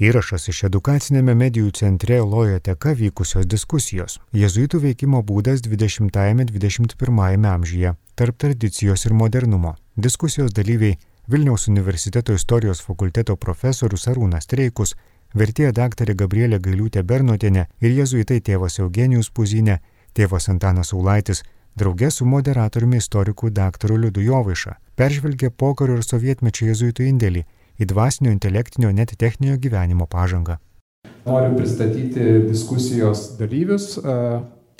Įrašas iš edukacinėme medijų centre Lojoteka vykusios diskusijos - Jėzuitų veikimo būdas 20-21 amžiuje tarp tradicijos ir modernumo. Diskusijos dalyviai Vilniaus universiteto istorijos fakulteto profesorius Arūnas Treikus, vertėja daktarė Gabrielė Gailiūtė Bernotienė ir jėzuitai tėvas Eugenijus Puzinė, tėvas Antanas Aulaitis draugė su moderatoriumi istoriku daktaru Liudu Jovaiša, peržvelgė pokario ir sovietmečio jezuitų indėlį į dvasinio, intelektinio, net techninio gyvenimo pažangą. Noriu pristatyti diskusijos dalyvius.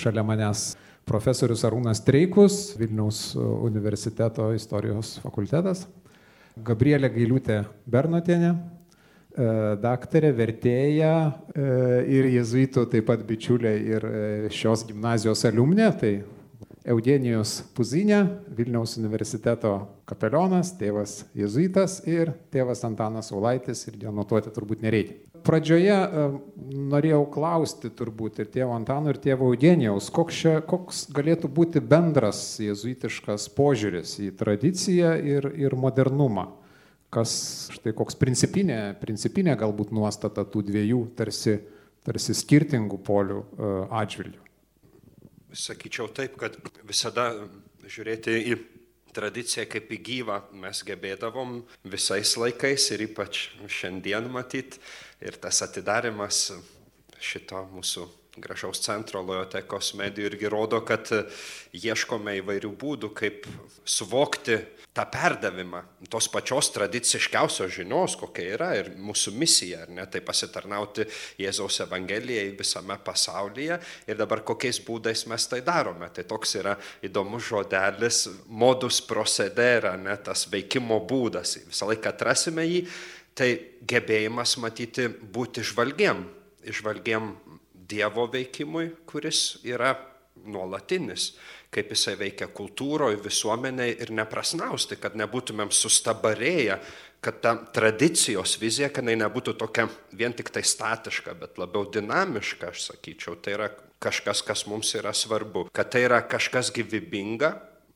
Šalia manęs profesorius Arūnas Treikus, Vilniaus universiteto istorijos fakultetas, Gabrielė Gailiūtė Bernotienė, daktarė, vertėja ir jezuitų taip pat bičiulė ir šios gimnazijos aliumnė, tai Eugenijus Puzinė, Vilniaus universiteto kapelionas, tėvas jezuitas ir tėvas Antanas Ulaitis ir denotuoti turbūt nereikia. Pradžioje norėjau klausti turbūt ir tėvo Antano, ir tėvo Eugenijaus, koks, čia, koks galėtų būti bendras jezuitiškas požiūris į tradiciją ir, ir modernumą. Kas štai koks principinė, principinė galbūt nuostata tų dviejų tarsi, tarsi skirtingų polių atžvilgių sakyčiau taip, kad visada žiūrėti į tradiciją kaip į gyvą mes gebėdavom visais laikais ir ypač šiandien matyti. Ir tas atidarimas šito mūsų gražaus centro lojotekos medijų irgi rodo, kad ieškome įvairių būdų, kaip suvokti tą perdavimą tos pačios tradiciškiausios žinios, kokia yra ir mūsų misija, ar ne, tai pasitarnauti Jėzaus Evangelijai visame pasaulyje ir dabar kokiais būdais mes tai darome. Tai toks yra įdomus žodelis modus procedera, ne, tas veikimo būdas, visą laiką atrasime jį, tai gebėjimas matyti būti žvalgiem, žvalgiem Dievo veikimui, kuris yra nuolatinis kaip jisai veikia kultūroje, visuomenėje ir neprasnausti, kad nebūtumėm sustabarėję, kad ta tradicijos vizija, kad jinai nebūtų tokia vien tik tai statiška, bet labiau dinamiška, aš sakyčiau, tai yra kažkas, kas mums yra svarbu, kad tai yra kažkas gyvybinga,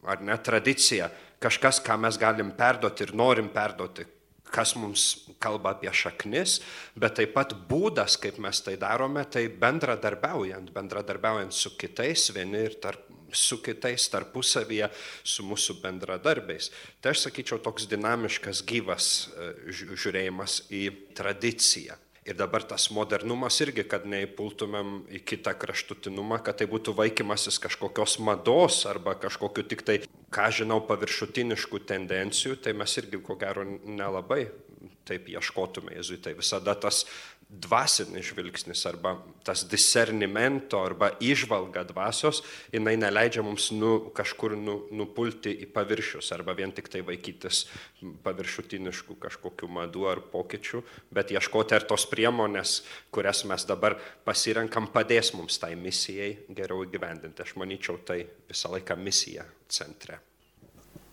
ar ne tradicija, kažkas, ką mes galim perduoti ir norim perduoti, kas mums kalba apie šaknis, bet taip pat būdas, kaip mes tai darome, tai bendradarbiaujant, bendradarbiaujant su kitais, vieni ir tarp su kitais tarpusavyje, su mūsų bendradarbiais. Tai aš sakyčiau toks dinamiškas, gyvas e, žiūrėjimas į tradiciją. Ir dabar tas modernumas irgi, kad neįpultumėm į kitą kraštutinumą, kad tai būtų vaikymasis kažkokios mados arba kažkokiu tik tai, ką žinau, paviršutiniškų tendencijų, tai mes irgi ko gero nelabai taip ieškotume Jėzui. Tai visada tas dvasinis žvilgsnis arba tas discernimento arba išvalga dvasios, jinai neleidžia mums nu, kažkur nu, nupulti į paviršius arba vien tik tai vaikytis paviršutiniškų kažkokių madų ar pokyčių, bet ieškoti ar tos priemonės, kurias mes dabar pasirenkam, padės mums tai misijai geriau įgyvendinti. Aš manyčiau, tai visą laiką misija centre.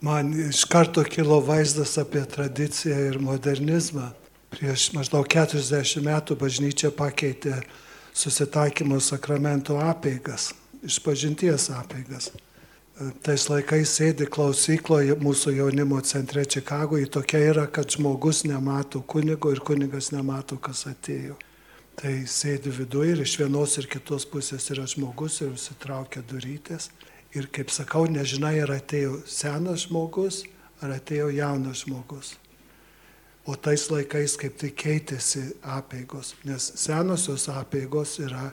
Man iš karto kilo vaizdas apie tradiciją ir modernizmą Prieš maždaug 40 metų bažnyčia pakeitė susitaikymo sakramento apeigas, išpažinties apeigas. Tais laikais sėdi klausykloje mūsų jaunimo centre Čikagoje, tokia yra, kad žmogus nemato kunigo ir kunigas nemato, kas atėjo. Tai sėdi viduje ir iš vienos ir kitos pusės yra žmogus ir užsitraukia durytės. Ir kaip sakau, nežinai, ar atėjo senas žmogus, ar atėjo jaunas žmogus. O tais laikais kaip tai keitėsi apėgos, nes senosios apėgos yra,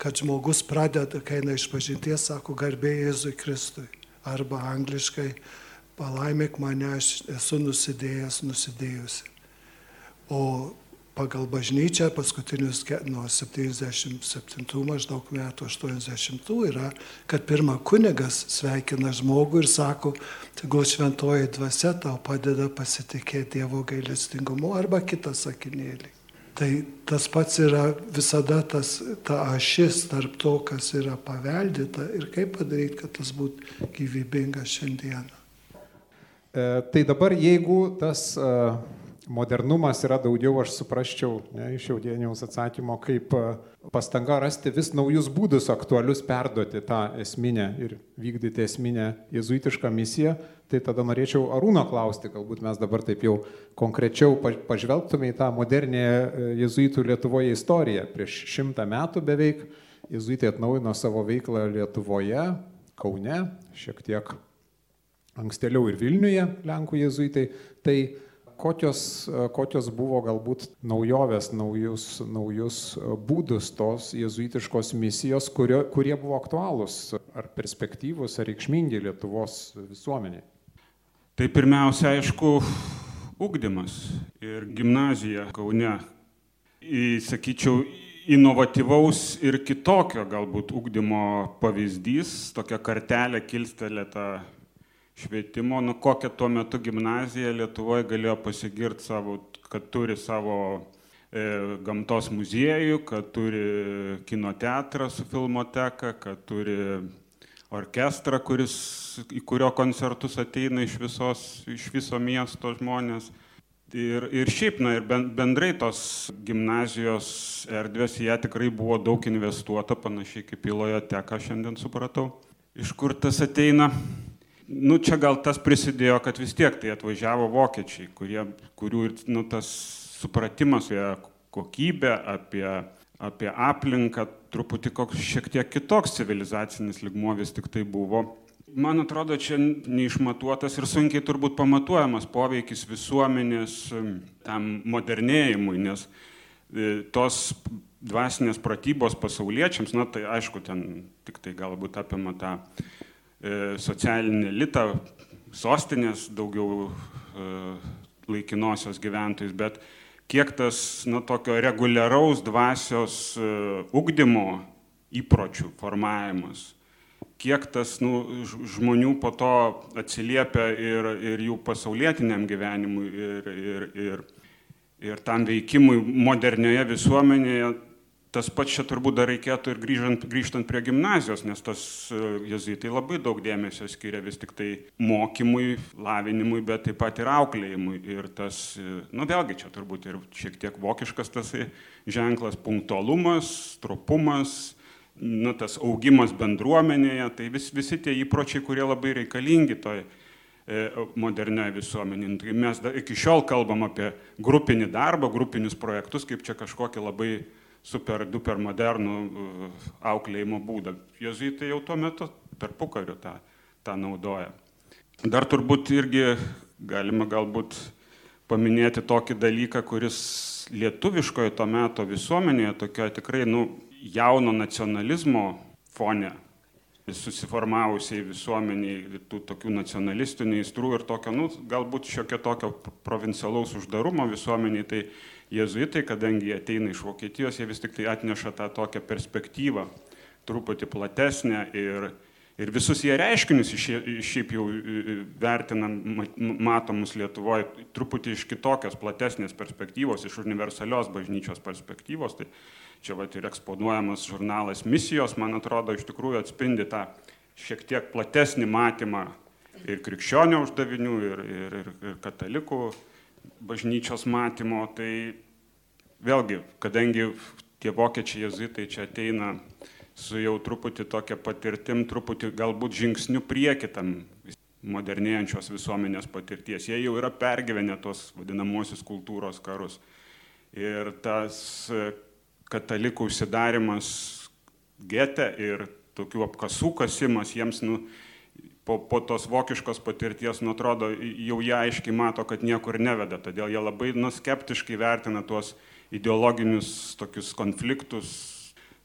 kad žmogus pradeda, kai eina iš pažinties, sako garbė Jėzui Kristui. Arba angliškai palaimėk mane, aš esu nusidėjęs, nusidėjusi. O pagal bažnyčią paskutinius nuo 77 maždaug metų 80 yra, kad pirmą kunigas sveikina žmogų ir sako, tegul šventoji dvasia tau padeda pasitikėti Dievo gailestingumu arba kitą sakinėlį. Tai tas pats yra visada tas, ta ašis tarp to, kas yra paveldėta ir kaip padaryti, kad tas būtų gyvybinga šiandieną. E, tai dabar jeigu tas e, modernumas yra daugiau, aš suprasčiau ne, iš jaudėniaus atsakymo, kaip e, pastanga rasti vis naujus būdus aktualius perduoti tą esminę ir vykdyti esminę jezuitišką misiją. Tai tada norėčiau Arūno klausti, galbūt mes dabar taip jau konkrečiau pažvelgtume į tą modernę e, jezuitų Lietuvoje istoriją. Prieš šimtą metų beveik jezuitai atnaujino savo veiklą Lietuvoje, Kaune, šiek tiek ankstėliau ir Vilniuje, Lenkų jezuitai. Tai kokios, kokios buvo galbūt naujovės, naujus, naujus būdus tos jezuitiškos misijos, kurio, kurie buvo aktualūs ar perspektyvus, ar reikšmingi Lietuvos visuomeniai? Tai pirmiausia, aišku, ugdymas ir gimnazija Kaune. Įsakyčiau, inovatyvaus ir kitokio galbūt ugdymo pavyzdys, tokia kartelė kilstelėta švietimo, nu kokią tuo metu gimnaziją Lietuvoje galėjo pasigirti savo, kad turi savo e, gamtos muziejų, kad turi kino teatrą su filmoteka, kad turi orkestrą, kuris, į kurio koncertus ateina iš, visos, iš viso miesto žmonės. Ir, ir šiaip, na ir bendrai tos gimnazijos erdvės, jie tikrai buvo daug investuota, panašiai kaip įloje teka, šiandien supratau. Iš kur tas ateina? Nu, čia gal tas prisidėjo, kad vis tiek tai atvažiavo vokiečiai, kurie, kurių ir nu, tas supratimas apie kokybę, apie, apie aplinką, truputį koks šiek tiek kitoks civilizacinis ligmuo vis tik tai buvo. Man atrodo, čia neišmatuotas ir sunkiai turbūt pamatuojamas poveikis visuomenės tam modernėjimui, nes e, tos dvasinės pratybos pasauliečiams, na tai aišku, ten tik tai galbūt apima tą E, socialinį litą, sostinės daugiau e, laikinosios gyventojus, bet kiek tas na, tokio reguliaraus dvasios e, ugdymo įpročių formavimas, kiek tas nu, žmonių po to atsiliepia ir, ir jų pasaulietiniam gyvenimui, ir, ir, ir, ir tam veikimui modernioje visuomenėje, Tas pats čia turbūt dar reikėtų ir grįžtant, grįžtant prie gimnazijos, nes tas e, jezuitai labai daug dėmesio skiria vis tik tai mokymui, lavinimui, bet taip pat ir auklėjimui. Ir tas, e, nu vėlgi čia turbūt ir šiek tiek vokiškas tas ženklas - punktualumas, tropumas, nu, tas augimas bendruomenėje, tai vis, visi tie įpročiai, kurie labai reikalingi toj e, modernioje visuomenėje. Tai mes da, iki šiol kalbam apie grupinį darbą, grupinius projektus, kaip čia kažkokį labai super duper modernų uh, auklėjimo būdą. Jezuitai jau tuo metu tarpukariu tą, tą naudoja. Dar turbūt irgi galima galbūt paminėti tokį dalyką, kuris lietuviškoje to meto visuomenėje, tokioje tikrai nu, jauno nacionalizmo fone susiformavusiai visuomeniai, tų tokių nacionalistinių įstrų ir tokio, nu, galbūt šiokio tokio provincialaus uždarumo visuomeniai, tai jezuitai, kadangi jie ateina iš Vokietijos, jie vis tik tai atneša tą tokią perspektyvą, truputį platesnę ir, ir visus jie reiškinius šiaip jau vertinam, matomus Lietuvoje, truputį iš kitokios, platesnės perspektyvos, iš universalios bažnyčios perspektyvos. Tai čia va ir eksponuojamas žurnalas misijos, man atrodo, iš tikrųjų atspindi tą šiek tiek platesnį matymą ir krikščionio uždavinių, ir, ir, ir, ir katalikų bažnyčios matymo, tai vėlgi, kadangi tie vokiečiai jezuitai čia ateina su jau truputį tokia patirtim, truputį galbūt žingsniu prieki tam modernėjančios visuomenės patirties. Jie jau yra pergyvenę tos vadinamosius kultūros karus. Ir tas e, katalikų užsidarimas gete ir tokių apkasų kasimas jiems nu, po, po tos vokiškos patirties, nu atrodo, jau jie aiškiai mato, kad niekur neveda, todėl jie labai nuskeptiškai vertina tuos ideologinius tokius konfliktus,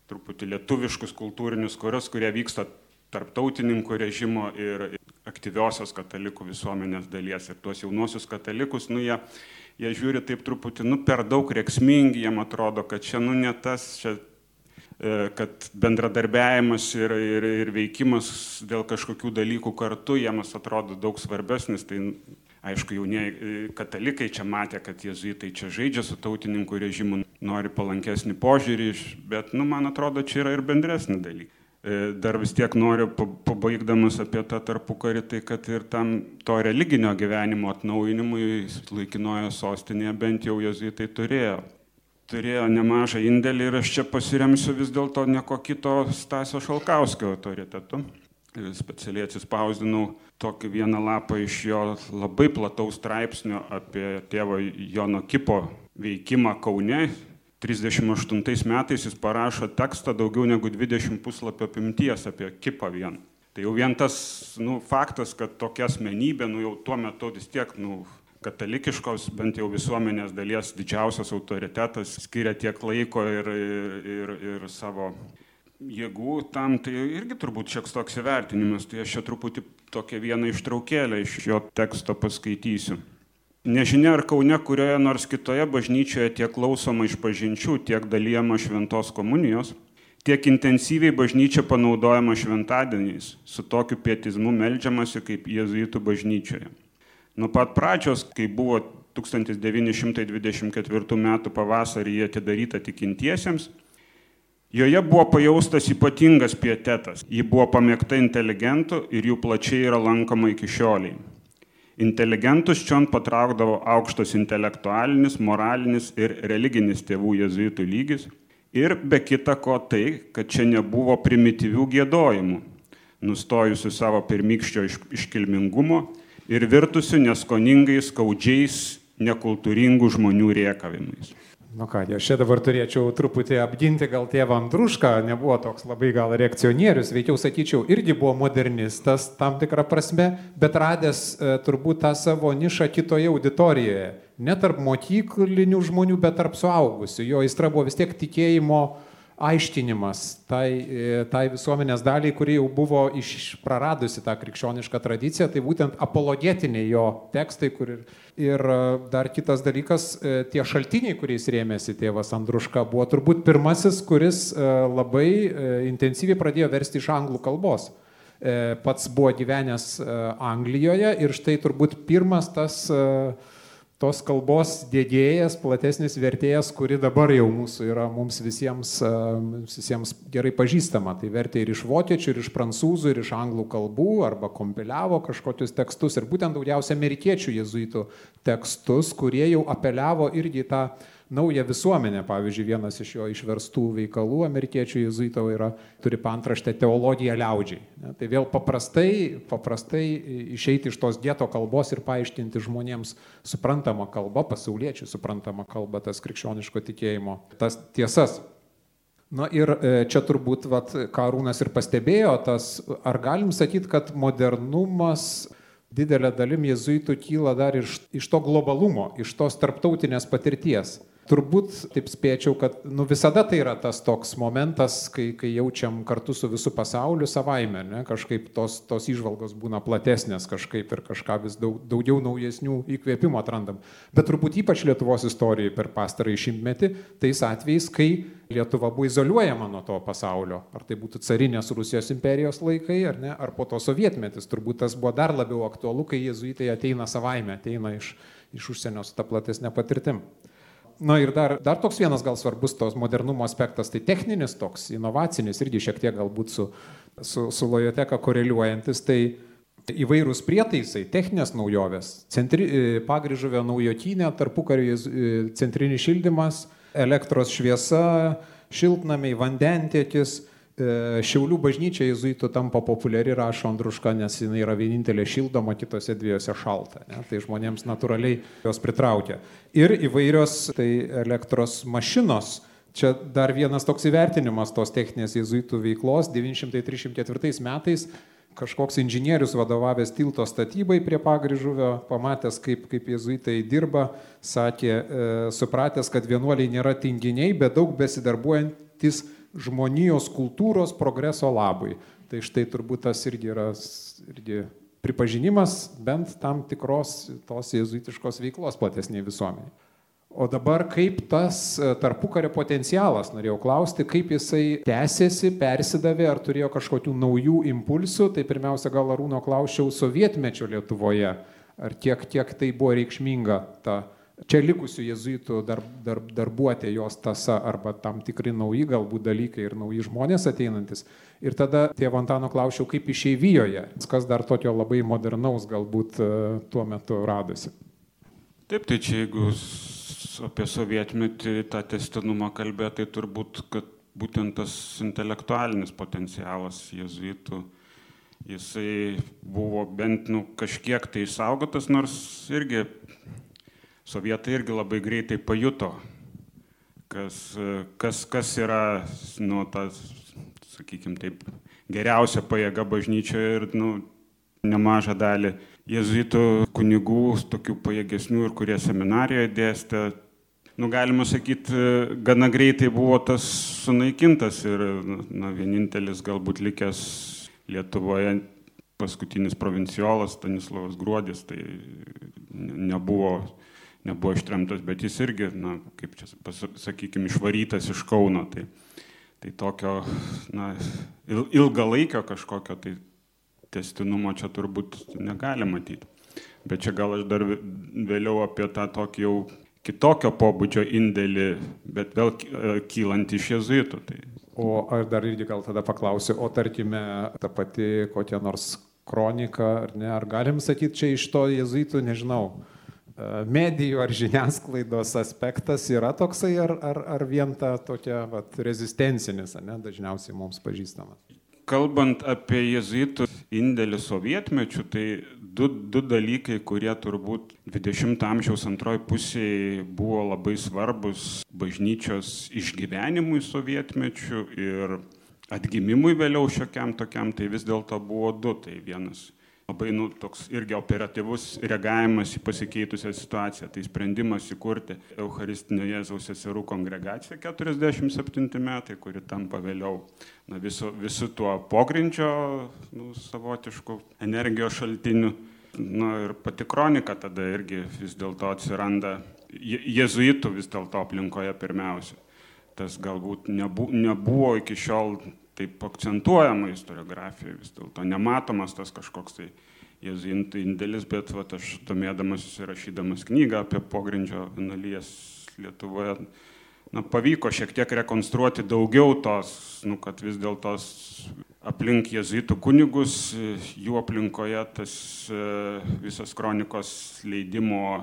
truputį lietuviškus kultūrinius kurios, kurie vyksta tarptautininkų režimo ir aktyviosios katalikų visuomenės dalies. Ir tuos jaunuosius katalikus, nu jie, jie žiūri taip truputį, nu per daug reiksmingi, jiem atrodo, kad čia, nu ne tas, čia kad bendradarbiavimas ir, ir, ir veikimas dėl kažkokių dalykų kartu jiems atrodo daug svarbesnis. Tai aišku, jaunieji e, katalikai čia matė, kad jezuitai čia žaidžia su tautininkų režimu, nori palankesnį požiūrį, bet, nu, man atrodo, čia yra ir bendresni dalykai. E, dar vis tiek noriu, pabaigdamas apie tą tarpukarį, tai kad ir tam to religinio gyvenimo atnaujinimui laikinoje sostinėje bent jau jezuitai turėjo. Turėjo nemažą indėlį ir aš čia pasiremsiu vis dėlto nieko kito Stasio Šalkauskio autoritetu. Specialiai atsispausdinau tokį vieną lapą iš jo labai plataus straipsnio apie tėvo Jono Kipo veikimą Kaune 38 metais jis parašo tekstą daugiau negu 20 puslapio apimties apie kipą vieną. Tai jau vien tas nu, faktas, kad tokia asmenybė, nu, jau tuo metu vis tiek nu, katalikiškos, bent jau visuomenės dalies didžiausias autoritetas, skiria tiek laiko ir, ir, ir, savo jėgų tam, tai irgi turbūt šiek toks įvertinimas. Tai aš čia truputį tokią vieną ištraukėlę iš jo teksto paskaitysiu. Nežinia ar Kaune kurioje nors kitoje bažnyčioje tiek klausoma iš pažinčių, tiek dalyjama šventos komunijos, tiek intensyviai bažnyčia panaudojama šventadieniais, su tokiu pietizmu melžiamasi kaip jėzuitų bažnyčioje. Nuo pat pradžios, kai buvo 1924 m. pavasarį atidaryta tikintiesiems, joje buvo pajaustas ypatingas pietetas, ji buvo pamėgta inteligentų ir jų plačiai yra lankoma iki šioliai. Inteligentus čion patraukdavo aukštas intelektualinis, moralinis ir religinis tėvų jezuitų lygis ir be kita ko tai, kad čia nebuvo primityvių gėdojimų, nustojusių savo pirmykščio iškilmingumo ir virtusių neskoningais, skaudžiais, nekultūringų žmonių riekavimais. Nu ką, aš čia dabar turėčiau truputį apginti gal tėvą Andrušką, nebuvo toks labai gal reakcionierius, veikiau sakyčiau, irgi buvo modernistas tam tikrą prasme, bet radęs e, turbūt tą savo nišą kitoje auditorijoje. Ne tarp mokyklinių žmonių, bet tarp suaugusių. Jo aistra buvo vis tiek tikėjimo aiškinimas tai, e, tai visuomenės daliai, kuri jau buvo iš, praradusi tą krikščionišką tradiciją, tai būtent apologetiniai jo tekstai, kur ir, ir e, dar kitas dalykas, e, tie šaltiniai, kuriais rėmėsi tėvas Andruška, buvo turbūt pirmasis, kuris labai intensyviai pradėjo versti iš anglų kalbos. Pats buvo gyvenęs Anglijoje ir štai turbūt pirmas tas uh, tos kalbos dėdėjas, platesnis vertėjas, kuri dabar jau mūsų yra mums visiems, visiems gerai pažįstama. Tai vertė ir iš vokiečių, ir iš prancūzų, ir iš anglų kalbų, arba kompiliavo kažkokius tekstus, ir būtent daugiausia amerikiečių jezuitų tekstus, kurie jau apeliavo irgi tą naują visuomenę. Pavyzdžiui, vienas iš jo išverstų veikalų amerikiečių jezuito yra, turi pantraštę teologija liaudžiai. Tai vėl paprastai, paprastai išeiti iš tos dėto kalbos ir paaiškinti žmonėms suprantamą kalbą, pasauliečių suprantamą kalbą, tas krikščioniško tikėjimo, tas tiesas. Na ir e, čia turbūt, vat, Karūnas ir pastebėjo, tas, ar galim sakyti, kad modernumas didelė dalim jezuitų kyla dar iš, iš to globalumo, iš tos tarptautinės patirties. Turbūt taip spėčiau, kad nu, visada tai yra tas toks momentas, kai, kai jaučiam kartu su visų pasauliu savaime, ne? kažkaip tos, tos išvalgos būna platesnės kažkaip ir kažką vis daug, daugiau naujesnių įkvėpimų atrandam. Bet turbūt ypač Lietuvos istorijai per pastarąjį šimtmetį, tais atvejais, kai Lietuva buvo izoliuojama nuo to pasaulio. Ar tai būtų carinės Rusijos imperijos laikai, ar ne, ar po to sovietmetis. Turbūt tas buvo dar labiau aktualu, kai jezuitai ateina savaime, ateina iš, iš užsienio su ta platesnė patirtim. Na ir dar, dar toks vienas gal svarbus tos modernumo aspektas, tai techninis toks, inovacinis, irgi šiek tiek galbūt su, su, su lojoteka koreliuojantis, tai įvairūs prietaisai, techninės naujovės, centri, e, pagryžuvio naujotinė, tarpukario e, centrinis šildymas, elektros šviesa, šiltnamiai, vandentiekis Šiaulių bažnyčia jezuitų tampa populiari, rašo Andruška, nes jinai yra vienintelė šildoma, kitose dviejose šalta. Ne? Tai žmonėms natūraliai jos pritraukia. Ir įvairios tai elektros mašinos. Čia dar vienas toks įvertinimas tos techninės jezuitų veiklos. 934 metais kažkoks inžinierius vadovavęs tilto statybai prie pagryžuvio, pamatęs, kaip, kaip jezuitai dirba, sakė, e, supratęs, kad vienuoliai nėra tinginiai, bet daug besidarbuojantis žmonijos kultūros progreso labui. Tai štai turbūt tas irgi yra irgi pripažinimas bent tam tikros tos jezuitiškos veiklos platesniai visuomeniai. O dabar kaip tas e, tarpukario potencialas, norėjau klausti, kaip jisai tęsėsi, persidavė, ar turėjo kažkokių naujų impulsų, tai pirmiausia gal Arūno klausčiau sovietmečio Lietuvoje, ar kiek, kiek tai buvo reikšminga ta čia likusių jezuitų dar, dar, darbuotė jos tasa arba tam tikri nauji galbūt dalykai ir nauji žmonės ateinantis. Ir tada tėvo Antano klausiau, kaip išeivijoje, kas dar tokio labai modernaus galbūt e, tuo metu radosi. Taip, tai čia jeigu apie sovietmetį tą testinumą kalbėti, tai turbūt, kad būtent tas intelektualinis potencialas jezuitų, jisai buvo bent nu, kažkiek tai saugotas, nors irgi sovietai irgi labai greitai pajuto, kas, kas, kas yra, nu, tas, sakykime taip, geriausia pajėga bažnyčioje ir, nu, nemažą dalį jezuitų kunigų, tokių pajėgesnių ir kurie seminarijoje dėstė, nu, galima sakyti, gana greitai buvo tas sunaikintas ir, na, vienintelis galbūt likęs Lietuvoje paskutinis provinciolas Stanislavas Gruodis, tai nebuvo nebuvo ištremtas, bet jis irgi, na, kaip čia sakykime, išvarytas iš Kauno. Tai, tai tokio, na, ilgalaikio kažkokio tai testinumo čia turbūt negali matyti. Bet čia gal aš dar vėliau apie tą tokį jau kitokio pobūdžio indėlį, bet vėl e, kylant iš jezuitų. Tai... O aš dar irgi gal tada paklausiu, o tarkime, ta pati kokia nors kronika, ar ne, ar galim sakyti čia iš to jezuitų, nežinau, medijų ar žiniasklaidos aspektas yra toksai, ar, ar, ar vien ta tokia vat, rezistencinis, ne, dažniausiai mums pažįstama? Kalbant apie jezuitų indėlį sovietmečių, tai du, du dalykai, kurie turbūt 20-ojo amžiaus antroji pusėje buvo labai svarbus bažnyčios išgyvenimui sovietmečių ir atgimimui vėliau šiokiam tokiam, tai vis dėlto buvo du. Tai vienas labai nu, toks irgi operatyvus reagavimas į pasikeitusią situaciją. Tai sprendimas įkurti Eucharistinio Jėzaus seserų kongregaciją 47 metai, kuri tampa vėliau na, visu, visu tuo pogrindžio nu, savotišku energijos šaltiniu. Na ir pati kronika tada irgi vis dėlto atsiranda jezuitų vis dėlto aplinkoje pirmiausia. Tas galbūt nebu, nebuvo iki šiol taip akcentuojama istoriografijoje vis dėlto, nematomas tas kažkoks tai jėzuintų indėlis, bet vat, aš domėdamas įsirašydamas knygą apie pogrindžio analijas Lietuvoje, na, pavyko šiek tiek rekonstruoti daugiau tos, nu, kad vis dėlto aplink jėzuitų kunigus, jų aplinkoje tas e, visas kronikos leidimo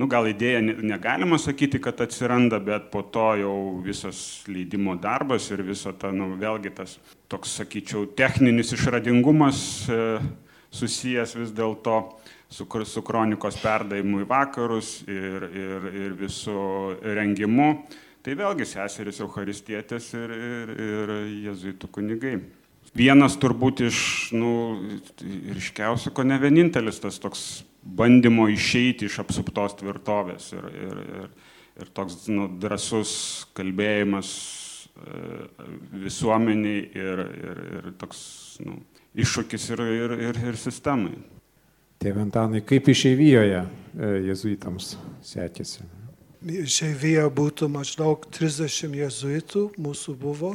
nu gal idėja negalima sakyti, kad atsiranda, bet po to jau visas leidimo darbas ir visa ta, nu, vėlgi tas toks, sakyčiau, techninis išradingumas e, susijęs vis dėlto su, su kronikos perdavimu į vakarus ir, ir, ir visų rengimu. Tai vėlgi seseris Eucharistietės ir, ir, ir jezuitų kunigai. Vienas turbūt iš, nu, ryškiausių, ko ne vienintelis tas toks bandymo išeiti iš apsuptos tvirtovės ir, ir, ir, ir toks nu, drasus kalbėjimas e, visuomeniai ir, ir, ir toks nu, iššūkis ir, ir, ir, ir sistemai. Tėve Antanai, kaip išeivijoje e, jezuitams sekėsi? Išeivija būtų maždaug 30 jezuitų, mūsų buvo,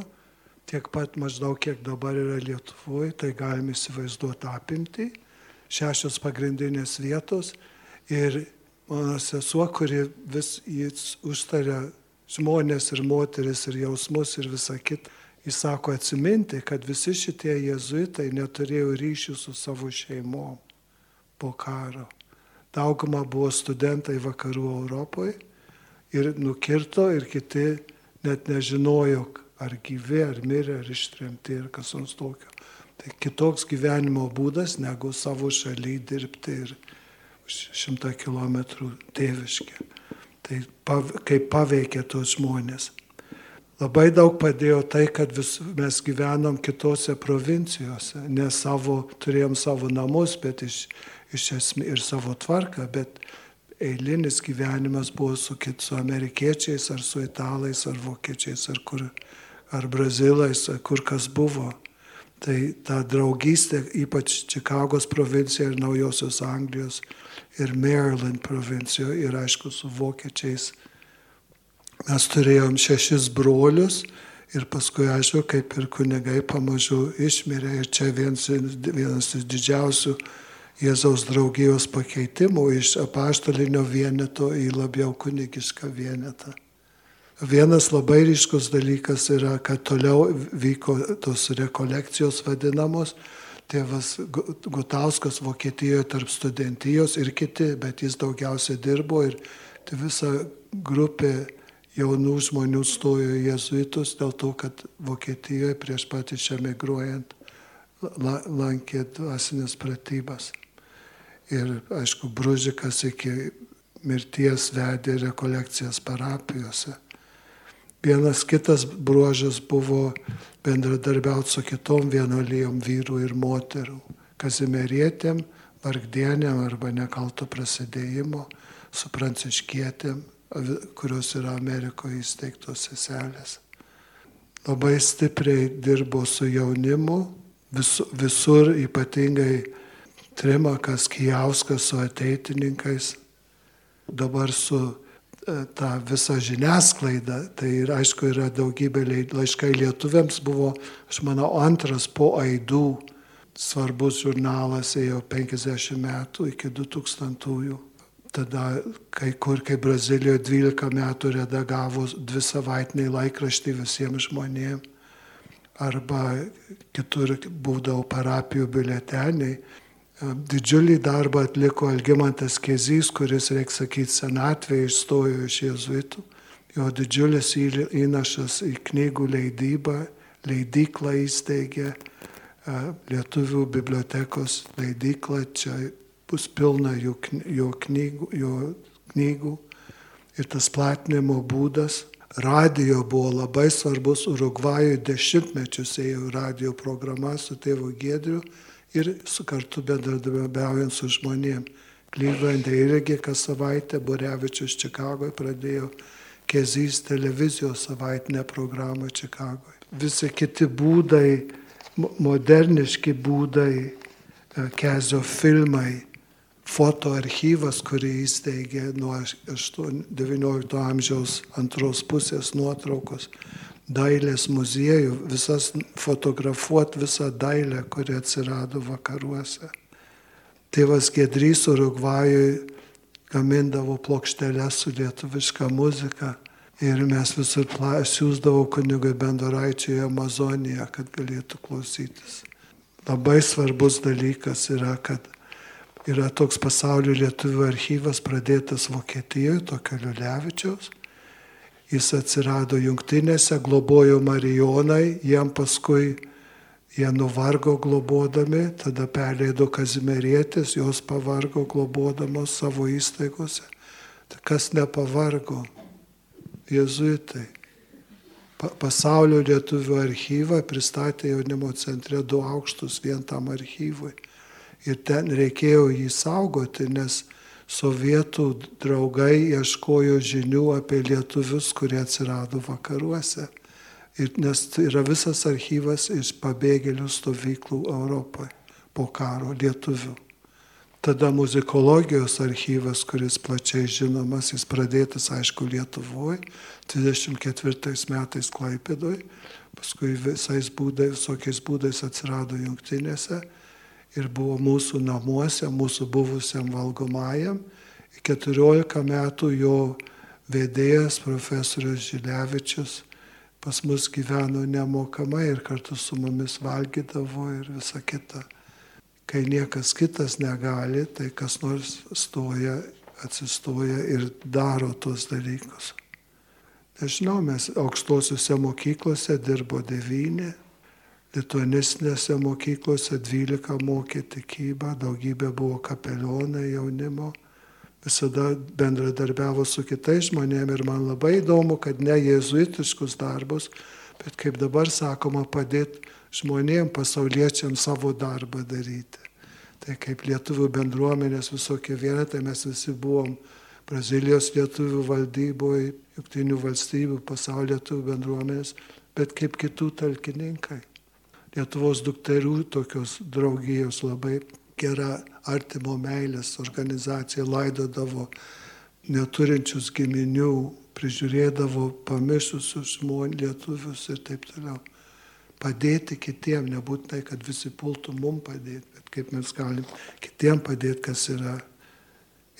tiek pat maždaug kiek dabar yra Lietuvoje, tai galime įsivaizduoti apimti šešios pagrindinės vietos ir mano sesuo, kuri vis jis užtaria žmonės ir moteris ir jausmus ir visą kitą, jis sako atsiminti, kad visi šitie jezuitai neturėjo ryšių su savo šeimom po karo. Dauguma buvo studentai vakarų Europoje ir nukirto ir kiti net nežinojo, ar gyvi, ar mirė, ar ištremti, ar kas nors tokio. Tai kitoks gyvenimo būdas negu savo šaly dirbti ir šimtą kilometrų tėviški. Tai pav, kaip paveikia tos žmonės. Labai daug padėjo tai, kad vis, mes gyvenom kitose provincijose, ne savo, turėjom savo namus, bet iš, iš esmės ir savo tvarką, bet eilinis gyvenimas buvo su, kit, su amerikiečiais, ar su italais, ar vokiečiais, ar, kur, ar brazilais, kur kas buvo. Tai ta draugystė, ypač Čikagos provincija ir Naujosios Anglijos ir Maryland provincijoje ir aišku su vokiečiais. Mes turėjom šešis brolius ir paskui, aišku, kaip ir kunigai pamažu išmirė ir čia vienas, vienas iš didžiausių Jėzaus draugijos pakeitimų iš apaštalinio vieneto į labiau kunigišką vienetą. Vienas labai ryškus dalykas yra, kad toliau vyko tos rekolekcijos vadinamos. Tėvas Gutauskas Vokietijoje tarp studentijos ir kiti, bet jis daugiausia dirbo ir visa grupė jaunų žmonių stojo į jezuitus dėl to, kad Vokietijoje prieš pat išemigruojant lankė dvasinės pratybas. Ir aišku, Bružikas iki mirties vedė rekolekcijas parapijose. Vienas kitas bruožas buvo bendradarbiauti su kitom vienolyjom vyrų ir moterų, kazimerietėm, vargdienėm arba nekalto prasidėjimo, su pranciškietėm kurios yra Amerikoje įsteigtos seselės. Labai stipriai dirbo su jaunimu, vis, visur ypatingai Trimakas Kijauskas su ateitininkais, dabar su tą visą žiniasklaidą. Tai ir aišku yra daugybė laiškai lietuviams buvo, aš manau, antras po aidų svarbus žurnalas ėjo 50 metų iki 2000-ųjų. Tada kai kur, kai Brazilijoje 12 metų redagavo dvi savaitiniai laikraštį visiems žmonėms, arba kitur būdavo parapijų biuleteniai. Didžiulį darbą atliko Algimantas Kezys, kuris, reikia sakyti, senatvėje išstojo iš jezuitų. Jo didžiulis įnašas į knygų leidybą, leidyklą įsteigė, Lietuvių bibliotekos leidyklą čia bus pilna jo, knygų, jo knygų. Ir tas platinimo būdas, radio buvo labai svarbus, Urugvajoje dešimtmečius ėjo radio programa su tėvu Gėdriu ir su kartu bendradarbiaujant su žmonėm. Klyvlandė irgi kas savaitę, Borevičius Čikagoje pradėjo Kezys televizijos savaitinę programą Čikagoje. Visi kiti būdai, moderniški būdai, e, Kezio filmai, fotoarchyvas, kurį įsteigė nuo 19 amžiaus antros pusės nuotraukos, dailės muziejų, visas fotografuot visą dailę, kuri atsirado vakaruose. Tėvas Gedrys Urugvajui gamindavo plokšteles su lietuviška muzika ir mes visur siūsdavo kunigui Bendoraičiui Amazoniją, kad galėtų klausytis. Labai svarbus dalykas yra, kad yra toks pasaulio lietuvių archyvas pradėtas Vokietijoje, tokio Liulevičiaus. Jis atsirado jungtinėse, globojo Marijonai, jam paskui jie nuvargo globodami, tada perleido Kazimerėtis, jos pavargo globodamos savo įstaigose. Tai kas nepavargo? Jėzuitai. Pa pasaulio lietuvių archyvą pristatė jaunimo centre du aukštus vien tam archyvui ir ten reikėjo jį saugoti, nes sovietų draugai ieškojo žinių apie lietuvius, kurie atsirado vakaruose. Ir, nes yra visas archyvas iš pabėgėlių stovyklų Europoje po karo lietuvių. Tada muzikologijos archyvas, kuris plačiai žinomas, jis pradėtas, aišku, Lietuvoje, 24 metais Klaipėdoje, paskui visais būdais, visokiais būdais atsirado jungtinėse ir buvo mūsų namuose, mūsų buvusiam valgomajam. 14 metų jo vedėjas profesorius Žilevičius pas mus gyveno nemokamai ir kartu su mumis valgydavo ir visa kita. Kai niekas kitas negali, tai kas nors stoja, atsistoja ir daro tuos dalykus. Nežinau, mes aukštosiuose mokyklose dirbo devyni, lituanistinėse mokyklose 12 mokė tikybą, daugybė buvo kapelionai jaunimo, visada bendradarbiavo su kitais žmonėmis ir man labai įdomu, kad ne jėzuitiškus darbus, bet kaip dabar sakoma, padėti žmonėms, pasauliečiams savo darbą daryti. Tai kaip lietuvių bendruomenės visokie vienetai, mes visi buvom Brazilijos lietuvių valdyboje, jungtinių valstybių, pasaulio lietuvių bendruomenės, bet kaip kitų talkininkai. Lietuvos dukterių tokios draugijos labai gera artimo meilės organizacija laidodavo neturinčius giminių, prižiūrėdavo pamišusius žmonės, lietuvius ir taip toliau. padėti kitiem, nebūtinai, kad visi pultų mum padėti, bet kaip mes galim kitiem padėti, kas yra.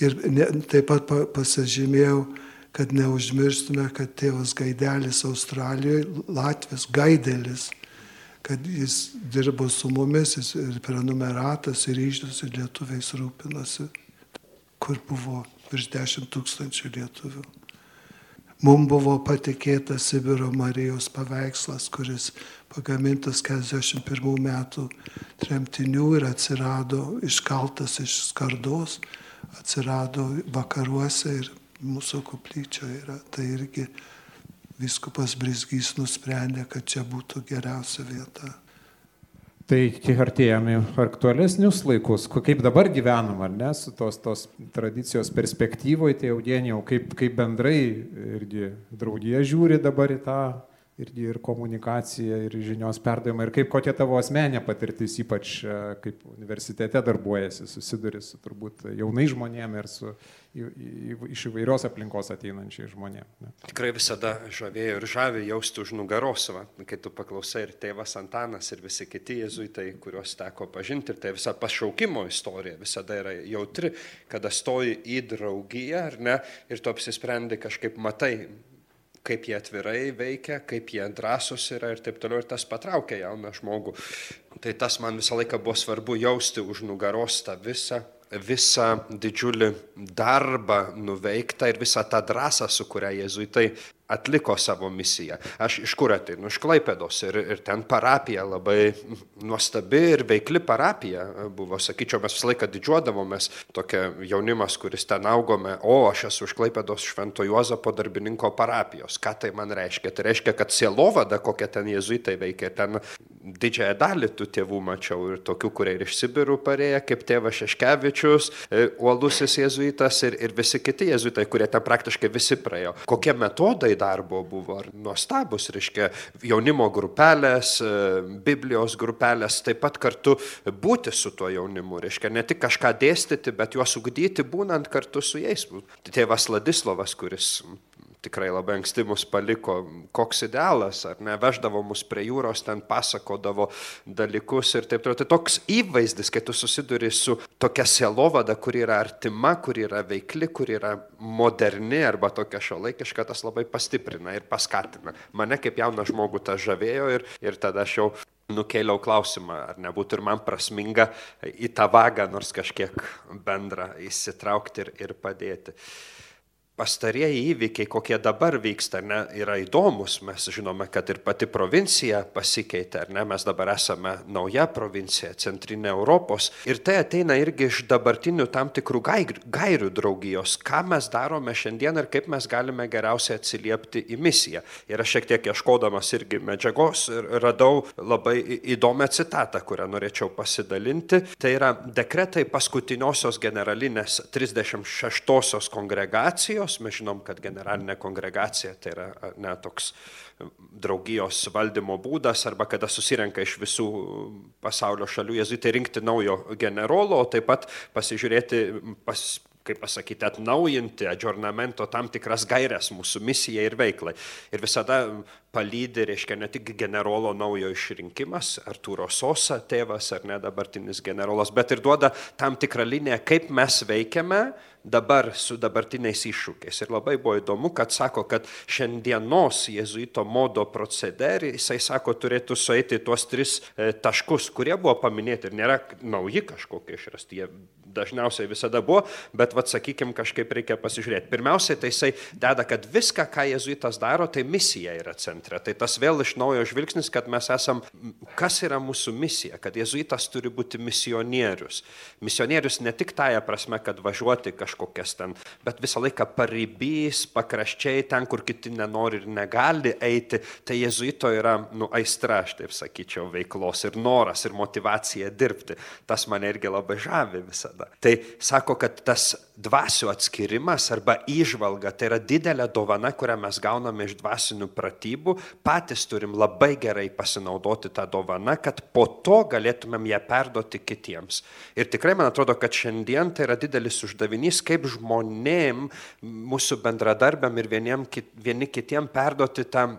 Ir ne, taip pat pasižymėjau, kad neužmirštume, kad tėvas Gaidelis Australijoje, Latvis Gaidelis, kad jis dirbo su mumis, jis ir prenumeratas, ir ryždus, ir lietuviais rūpinosi, kur buvo virš 10 tūkstančių lietuvių. Mums buvo patikėta Sibiro Marijos paveikslas, kuris pagamintas 41 metų tremtinių ir atsirado iškaltas iš skardos, atsirado vakaruose ir mūsų koplyčioje yra. Tai irgi viskupas Brisgys nusprendė, kad čia būtų geriausia vieta. Tai kiek artėjame aktualesnius laikus, kaip dabar gyvenam, ar ne, su tos, tos tradicijos perspektyvoje, tai Eugenijau, kaip, kaip bendrai irgi draugija žiūri dabar į tą irgi ir komunikacija, ir žinios perdavimą, ir kaip kokia tavo asmenė patirtis, ypač e, kaip universitete darbuojasi, susiduri su turbūt jaunai žmonėmis ir su į, iš įvairios aplinkos ateinančiai žmonėmis. Tikrai visada žavėjo ir žavė jausti už nugaros, va, kai tu paklausai ir tėvas Antanas, ir visi kiti jezuitai, kuriuos teko pažinti, ir tai visa pašaukimo istorija visada yra jautri, kada stoji į draugiją, ar ne, ir tu apsisprendi kažkaip matai kaip jie atvirai veikia, kaip jie drąsus yra ir taip toliau, ir tas patraukia jauną žmogų. Tai tas man visą laiką buvo svarbu jausti už nugaros tą visą, visą didžiulį darbą nuveiktą ir visą tą drąsą, su kuria jėzuitai atliko savo misiją. Aš iš kur ateinu? Iš Klaipėdos ir, ir ten parapija labai nuostabi ir veikli parapija buvo. Sakyčiau, mes visą laiką didžiuodavomės, tokia jaunimas, kuris ten augome, o aš esu iš Klaipėdos Švento Juozapo darbininko parapijos. Ką tai man reiškia? Tai reiškia, kad sielovada, kokia ten jezuitai veikia, ten didžiąją dalį tų tėvų mačiau ir tokių, kurie ir iš Sibirų parėję, kaip tėvas Šeškevičius, e, uolusis jezuitas ir, ir visi kiti jezuitai, kurie ten praktiškai visi praėjo. Kokie metodai darbo buvo, nuostabus, reiškia, jaunimo grupelės, e, Biblijos grupelės, taip pat kartu būti su tuo jaunimu, reiškia, ne tik kažką dėstyti, bet juos ugdyti, būnant kartu su jais. Tėvas Ladislavas, kuris tikrai labai anksti mus paliko, koks idealas, ar ne, veždavo mus prie jūros, ten pasakodavo dalykus ir taip toliau. Tai toks įvaizdis, kai tu susiduri su tokia sielovada, kuri yra artima, kuri yra veikli, kuri yra moderni arba tokia šiuolaikiška, tas labai pastiprina ir paskatina. Mane kaip jauną žmogų tas žavėjo ir, ir tada aš jau nukėliau klausimą, ar nebūtų ir man prasminga į tą vagą nors kažkiek bendrą įsitraukti ir, ir padėti pastarieji įvykiai, kokie dabar vyksta, ne, yra įdomus. Mes žinome, kad ir pati provincija pasikeitė, ar ne, mes dabar esame nauja provincija, centrinė Europos. Ir tai ateina irgi iš dabartinių tam tikrų gairių draugijos, ką mes darome šiandien ir kaip mes galime geriausiai atsiliepti į misiją. Ir aš šiek tiek ieškodamas irgi medžiagos radau labai įdomią citatą, kurią norėčiau pasidalinti. Tai yra dekretai paskutiniosios generalinės 36 kongregacijos draugijos. Mes žinom, kad generalinė kongregacija tai yra ne, toks draugijos valdymo būdas arba kada susirenka iš visų pasaulio šalių jezuitai rinkti naujo generolo, o taip pat pasižiūrėti, pas, kaip pasakyti, atnaujinti adžornamento tam tikras gairias mūsų misijai ir veiklai. Ir visada palydė, reiškia, ne tik generolo naujo išrinkimas, Artūro Sosa tėvas ar ne dabartinis generolas, bet ir duoda tam tikrą liniją, kaip mes veikiame dabar su dabartiniais iššūkiais. Ir labai buvo įdomu, kad sako, kad šiandienos jėzuito modo procederį, jisai sako, turėtų sueiti tuos tris e, taškus, kurie buvo paminėti ir nėra nauji kažkokie išrasti, jie dažniausiai visada buvo, bet, vad, sakykime, kažkaip reikia pasižiūrėti. Pirmiausiai, tai jisai deda, kad viską, ką jėzuitas daro, tai misija yra centre. Tai tas vėl iš naujo žvilgsnis, kad mes esam, kas yra mūsų misija, kad jėzuitas turi būti misionierius. Misionierius ne tik tąją prasme, kad važiuoti kažkokias ten, bet visą laiką paribys, pakraščiai, ten, kur kiti nenori ir negali eiti, tai jezuito yra, nu, aistra, aš taip sakyčiau, veiklos ir noras ir motivacija dirbti. Tas mane irgi labai žavi visada. Tai sako, kad tas dvasių atskirimas arba įžvalga tai yra didelė dovana, kurią mes gauname iš dvasinių pratybų, patys turim labai gerai pasinaudoti tą dovaną, kad po to galėtumėm ją perduoti kitiems. Ir tikrai man atrodo, kad šiandien tai yra didelis uždavinys kaip žmonėm, mūsų bendradarbiam ir vieniem, vieni kitiem perduoti tą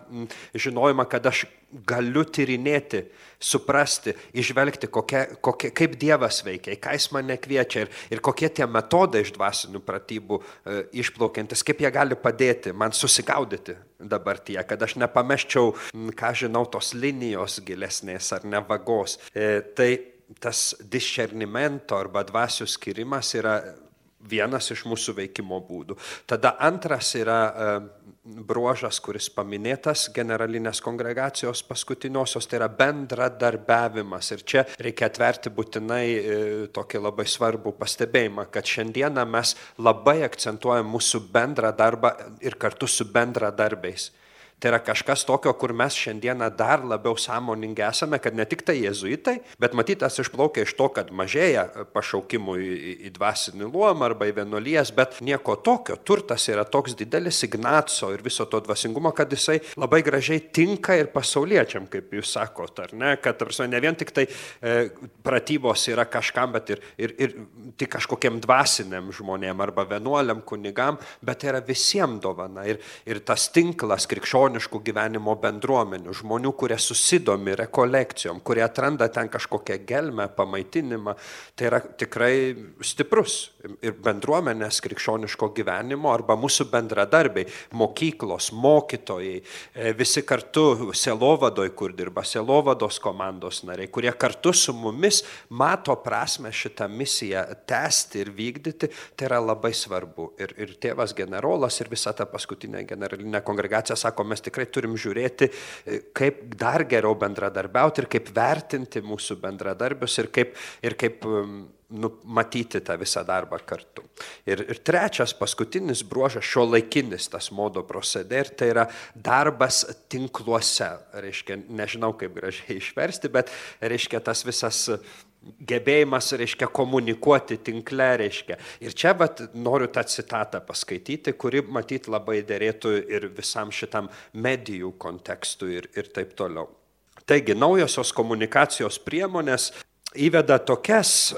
žinojimą, kad aš galiu tyrinėti, suprasti, išvelgti, kokia, kokia, kaip Dievas veikia, ką Jis mane kviečia ir, ir kokie tie metodai iš dvasinių pratybų e, išplaukiantis, kaip jie gali padėti man susigaudyti dabartyje, kad aš nepameščiau, ką žinau, tos linijos gilesnės ar ne vagos. E, tai tas discernimento arba dvasių skirimas yra vienas iš mūsų veikimo būdų. Tada antras yra e, bruožas, kuris paminėtas generalinės kongregacijos paskutiniosios, tai yra bendradarbiavimas. Ir čia reikia atverti būtinai e, tokį labai svarbų pastebėjimą, kad šiandieną mes labai akcentuojam mūsų bendrą darbą ir kartu su bendradarbiais. Tai yra kažkas tokio, kur mes šiandieną dar labiau sąmoningi esame, kad ne tik tai jezuitai, bet matytas išplaukia iš to, kad mažėja pašaukimų į, į, dvasinį luomą arba į vienuolijas, bet nieko tokio. Turtas yra toks didelis Ignaco ir viso to dvasingumo, kad jisai labai gražiai tinka ir pasauliečiam, kaip jūs sakote, ar ne? Kad tarsi, ne vien tik tai e, pratybos yra kažkam, bet ir, ir, ir tik kažkokiem dvasiniam žmonėm arba vienuoliam kunigam, bet tai yra visiems dovana. Ir, ir tas tinklas krikščionių krikščioniškų gyvenimo bendruomenių, žmonių, kurie susidomi rekolekcijom, kurie atranda ten kažkokią gelmę, pamaitinimą, tai yra tikrai stiprus. Ir bendruomenės krikščioniško gyvenimo arba mūsų bendradarbiai, mokyklos, mokytojai, e, visi kartu selovadoj, kur dirba selovados komandos nariai, kurie kartu su mumis mato prasme šitą misiją tęsti ir vykdyti, tai yra labai svarbu. Ir, ir tėvas generolas ir visa ta paskutinė generalinė kongregacija sako, mes mes tikrai turim žiūrėti, e, kaip dar geriau bendradarbiauti ir kaip vertinti mūsų bendradarbius ir kaip, ir kaip um, nu, matyti tą visą darbą kartu. Ir, ir trečias, paskutinis bruožas, šio laikinis tas modo proceder, tai yra darbas tinkluose. Reiškia, nežinau kaip gražiai išversti, bet reiškia tas visas gebėjimas, reiškia, komunikuoti tinkle, reiškia. Ir čia vat, noriu tą citatą paskaityti, kuri matyt labai dėrėtų ir visam šitam medijų kontekstui ir, ir taip toliau. Taigi, naujosios komunikacijos priemonės įveda tokias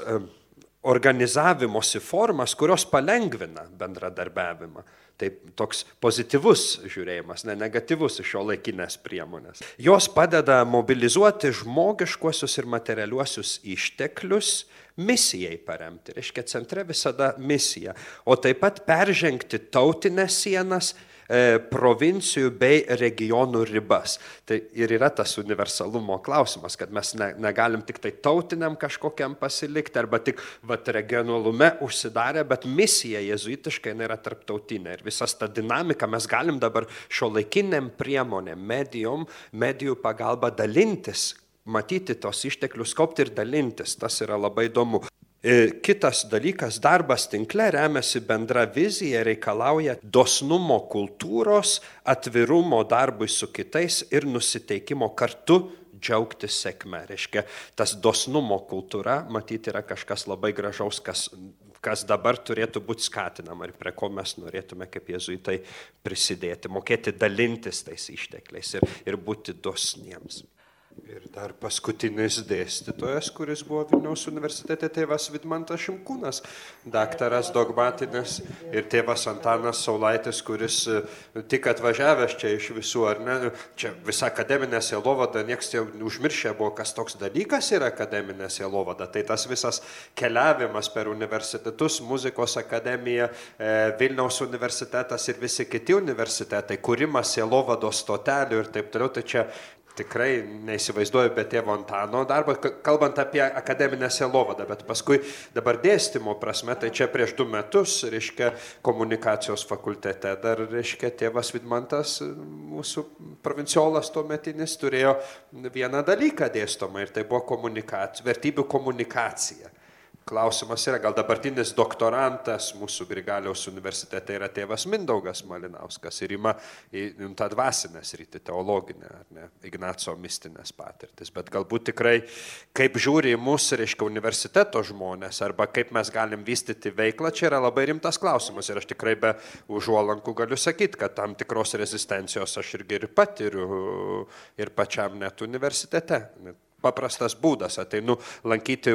organizavimosi formas, kurios palengvina bendradarbiavimą. Tai toks pozityvus žiūrėjimas, ne negatyvus iš šio laikinės priemonės. Jos padeda mobilizuoti žmogiškuosius ir materialiuosius išteklius misijai paremti. Reiškia, centre visada misija. O taip pat peržengti tautinės sienas provincijų bei regionų ribas. Tai ir yra tas universalumo klausimas, kad mes ne, negalim tik tai tautiniam kažkokiam pasilikti arba tik vat, regionalume užsidarę, bet misija jezuitiškai yra tarptautinė. Ir visas ta dinamika mes galim dabar šio laikiniam priemonėm, medijom, medijų pagalba dalintis matyti tos išteklius, kaupti ir dalintis. Tas yra labai įdomu. E, kitas dalykas, darbas tinkle remiasi bendra vizija, reikalauja dosnumo kultūros, atvirumo darbui su kitais ir nusiteikimo kartu džiaugtis sėkme. Reiškia, tas dosnumo kultūra, matyti, yra kažkas labai gražaus, kas, kas dabar turėtų būti skatinama ir prie ko mes norėtume kaip jezuitai prisidėti, mokėti dalintis tais ištekliais ir, ir būti dosniems. Ir dar paskutinis dėstytojas, kuris buvo Vilniaus universitete, tėvas Vidmantas Šimkūnas, daktaras dogmatinis ir tėvas Antanas Saulaitis, kuris e, tik atvažiavęs čia iš visų, ar ne, čia visa akademinė sielovada, nieks jau užmiršė buvo, kas toks dalykas yra akademinė sielovada. Tai tas visas keliavimas per universitetus, muzikos akademija, e, Vilniaus universitetas ir visi kiti universitetai, kūrimas sielovados stotelių ir taip toliau, tai čia tikrai neįsivaizduoju be tėvo Antano darbo, kalbant apie akademinę selovadą, bet paskui dabar dėstymo prasme, tai čia prieš du metus, reiškia, komunikacijos fakultete dar, reiškia, tėvas Vidmantas, mūsų provinciolas tuo metinis, turėjo vieną dalyką dėstomą ir tai buvo komunikacija, vertybių komunikacija. Klausimas yra, gal dabartinis doktorantas mūsų Grigaliaus universitete yra tėvas Mindaugas Malinauskas ir ima į tą dvasinę sritį, teologinę, ne, Ignaco mistinės patirtis, bet galbūt tikrai, kaip žiūri į mūsų, reiškia, universiteto žmonės, arba kaip mes galim vystyti veiklą, čia yra labai rimtas klausimas ir aš tikrai be užuolankų galiu sakyti, kad tam tikros rezistencijos aš irgi ir patiriu ir pačiam net universitete. Paprastas būdas. Ateinu lankyti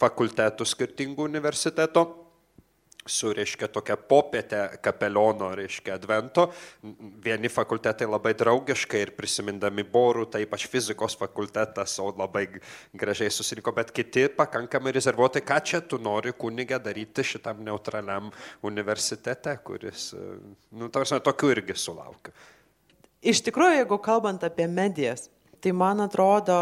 fakultetų skirtingų universiteto su, reiškia, tokia popietė kapeliono, reiškia, advento. Vieni fakultetai labai draugiškai ir prisimindami borų, tai ypač fizikos fakultetas, o labai gražiai susirinko, bet kiti pakankamai rezervuotai, ką čia tu nori kunigę daryti šitam neutraliam universitete, kuris, nu, tarsi, tokių irgi sulaukiu. Iš tikrųjų, jeigu kalbant apie medijas, tai man atrodo,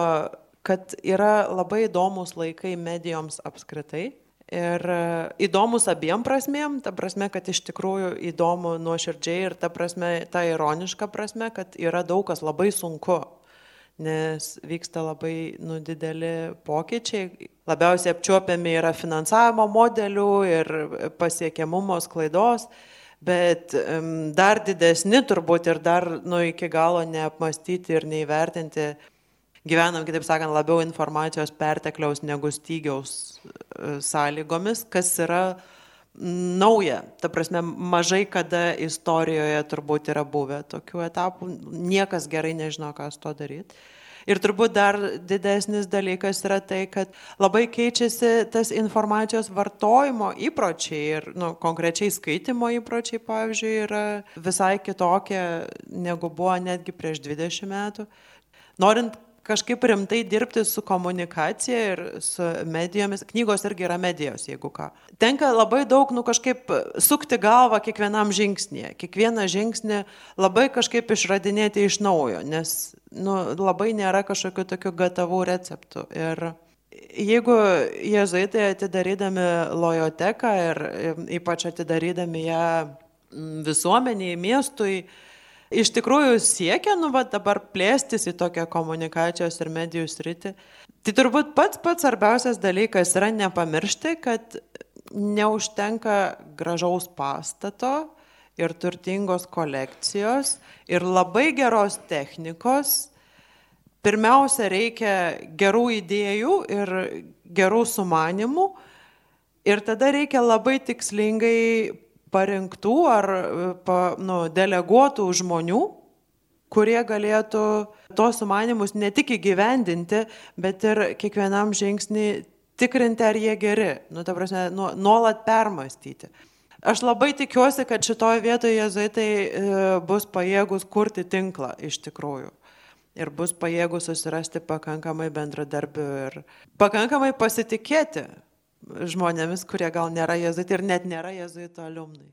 kad yra labai įdomus laikai medijoms apskritai Ir e, įdomus abiem prasmėm, ta prasme, kad iš tikrųjų įdomu nuoširdžiai ir ta prasme, ta ironiška prasme, kad yra daug kas labai sunku, nes vyksta labai nu, dideli pokyčiai. Labiausiai apčiuopiami yra finansavimo modelių ir pasiekiamumo sklaidos, bet um, dar didesni turbūt ir dar nu, iki galo neapmastyti ir neįvertinti gyvenam, kitaip sakant, labiau informacijos pertekliaus negu stygiaus e, sąlygomis, kas yra nauja. Ta prasme, mažai kada istorijoje turbūt yra buvę tokių etapų, niekas gerai nežino, ką su to daryti. Ir turbūt dar didesnis dalykas yra tai, kad labai keičiasi tas informacijos vartojimo įpročiai ir nu, konkrečiai skaitimo įpročiai, pavyzdžiui, yra visai kitokie negu buvo netgi prieš 20 metų. Norint kažkaip rimtai dirbti su komunikacija ir su medijomis. Knygos irgi yra medijos, jeigu ką. Tenka labai daug, nu kažkaip sukti galvą kiekvienam žingsnėje. Kiekvieną žingsnį labai kažkaip išradinėti iš naujo, nes nu, labai nėra kažkokių tokių gatavų receptų. Ir jeigu jezuitai atidarydami lojoteką ir ypač atidarydami ją visuomeniai, miestui, iš tikrųjų siekia, nu, va, dabar plėstis į tokią komunikacijos ir medijų sritį. Tai turbūt pats pats svarbiausias dalykas yra nepamiršti, kad neužtenka gražaus pastato ir turtingos kolekcijos ir labai geros technikos. Pirmiausia, reikia gerų idėjų ir gerų sumanimų ir tada reikia labai tikslingai parinktų ar pa, nu, deleguotų žmonių, kurie galėtų tos sumanimus ne tik įgyvendinti, bet ir kiekvienam žingsnį tikrinti, ar jie geri, nu, ta prasme, nu, nuolat permastyti. Aš labai tikiuosi, kad šitoje vietoje jezuitai e, bus pajėgus kurti tinklą iš tikrųjų. Ir bus pajėgus susirasti pakankamai bendradarbių ir pakankamai pasitikėti žmonėmis, kurie gal nėra jezuitai ir net nėra jezuito alumnai.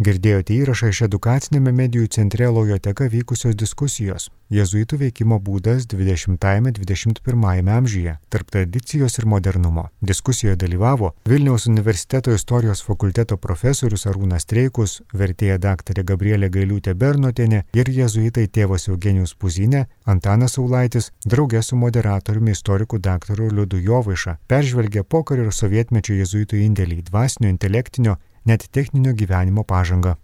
Girdėjote įrašą iš edukacinėme medijų centre Lojoteka vykusios diskusijos Jėzuitų veikimo būdas 20-21 amžiuje tarp tradicijos ir modernumo. Diskusijoje dalyvavo Vilniaus universiteto istorijos fakulteto profesorius Arūnas Treikus, vertėja daktarė Gabrielė Gailiūtė Bernotienė ir jėzuitai tėvas Eugenijus Puzinė, Antanas Saulaitis, draugė su moderatoriumi istoriku daktaru Liudu Jovaiša, peržvelgė pokario ir sovietmečio jėzuitų indėlį į dvasinio, intelektinio net techninio gyvenimo pažangą